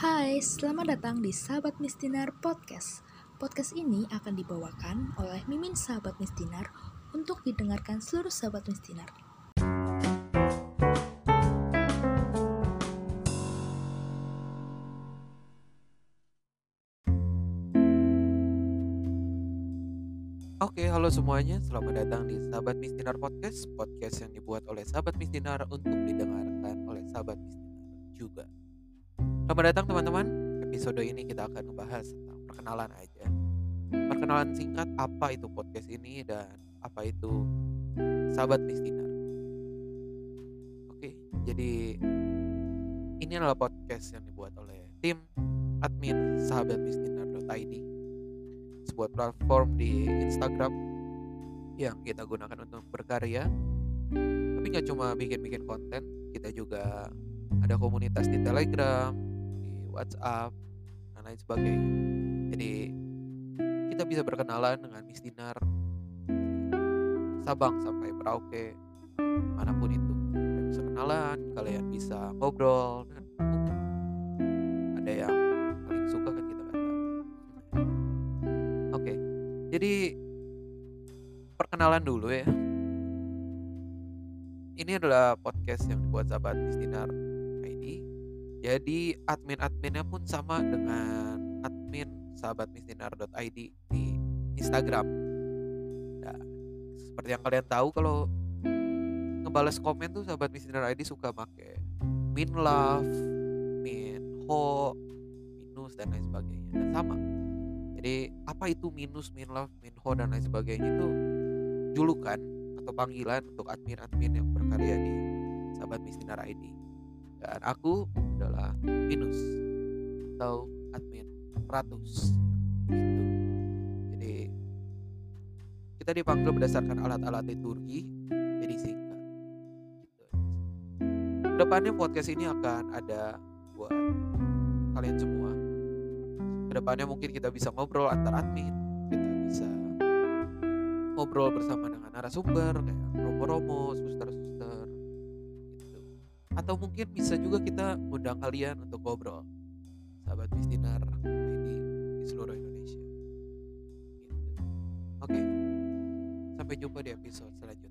Hai, selamat datang di Sahabat Mistinar Podcast. Podcast ini akan dibawakan oleh Mimin Sahabat Mistinar untuk didengarkan seluruh sahabat Mistinar. Oke, halo semuanya. Selamat datang di Sahabat Mistinar Podcast, podcast yang dibuat oleh Sahabat Mistinar untuk didengarkan oleh Sahabat Mistinar juga. Selamat datang teman-teman. Episode ini kita akan membahas tentang perkenalan aja. Perkenalan singkat apa itu podcast ini dan apa itu Sahabat Mistinar. Oke, jadi ini adalah podcast yang dibuat oleh tim admin sahabatmistinar.id sebuah platform di Instagram yang kita gunakan untuk berkarya. Tapi nggak cuma bikin-bikin konten, kita juga ada komunitas di Telegram, WhatsApp, dan lain sebagainya. Jadi kita bisa berkenalan dengan Mistinar Sabang sampai Merauke, mana pun itu. Kalian bisa kenalan, kalian bisa ngobrol, dan ada yang paling suka kan kita tahu. Oke, jadi perkenalan dulu ya. Ini adalah podcast yang dibuat sahabat Mistinar ID. Jadi admin-adminnya pun sama dengan admin sahabatmistinar.id di Instagram. Nah, seperti yang kalian tahu kalau ngebales komen tuh sahabat Mistinar ID suka pakai min love, min ho, minus dan lain sebagainya. Dan sama jadi apa itu minus, min love, min ho dan lain sebagainya itu julukan atau panggilan untuk admin-admin yang berkarya di Sahabat Mistinar ID. Dan aku adalah minus atau admin ratus gitu. Jadi kita dipanggil berdasarkan alat-alat liturgi jadi singkat. Gitu. Ke depannya podcast ini akan ada buat kalian semua ke depannya mungkin kita bisa ngobrol antar admin kita bisa ngobrol bersama dengan narasumber kayak romo-romo suster-suster atau mungkin bisa juga kita undang kalian untuk ngobrol. Sahabat Mistinar ini di seluruh Indonesia. Gitu. oke. Sampai jumpa di episode selanjutnya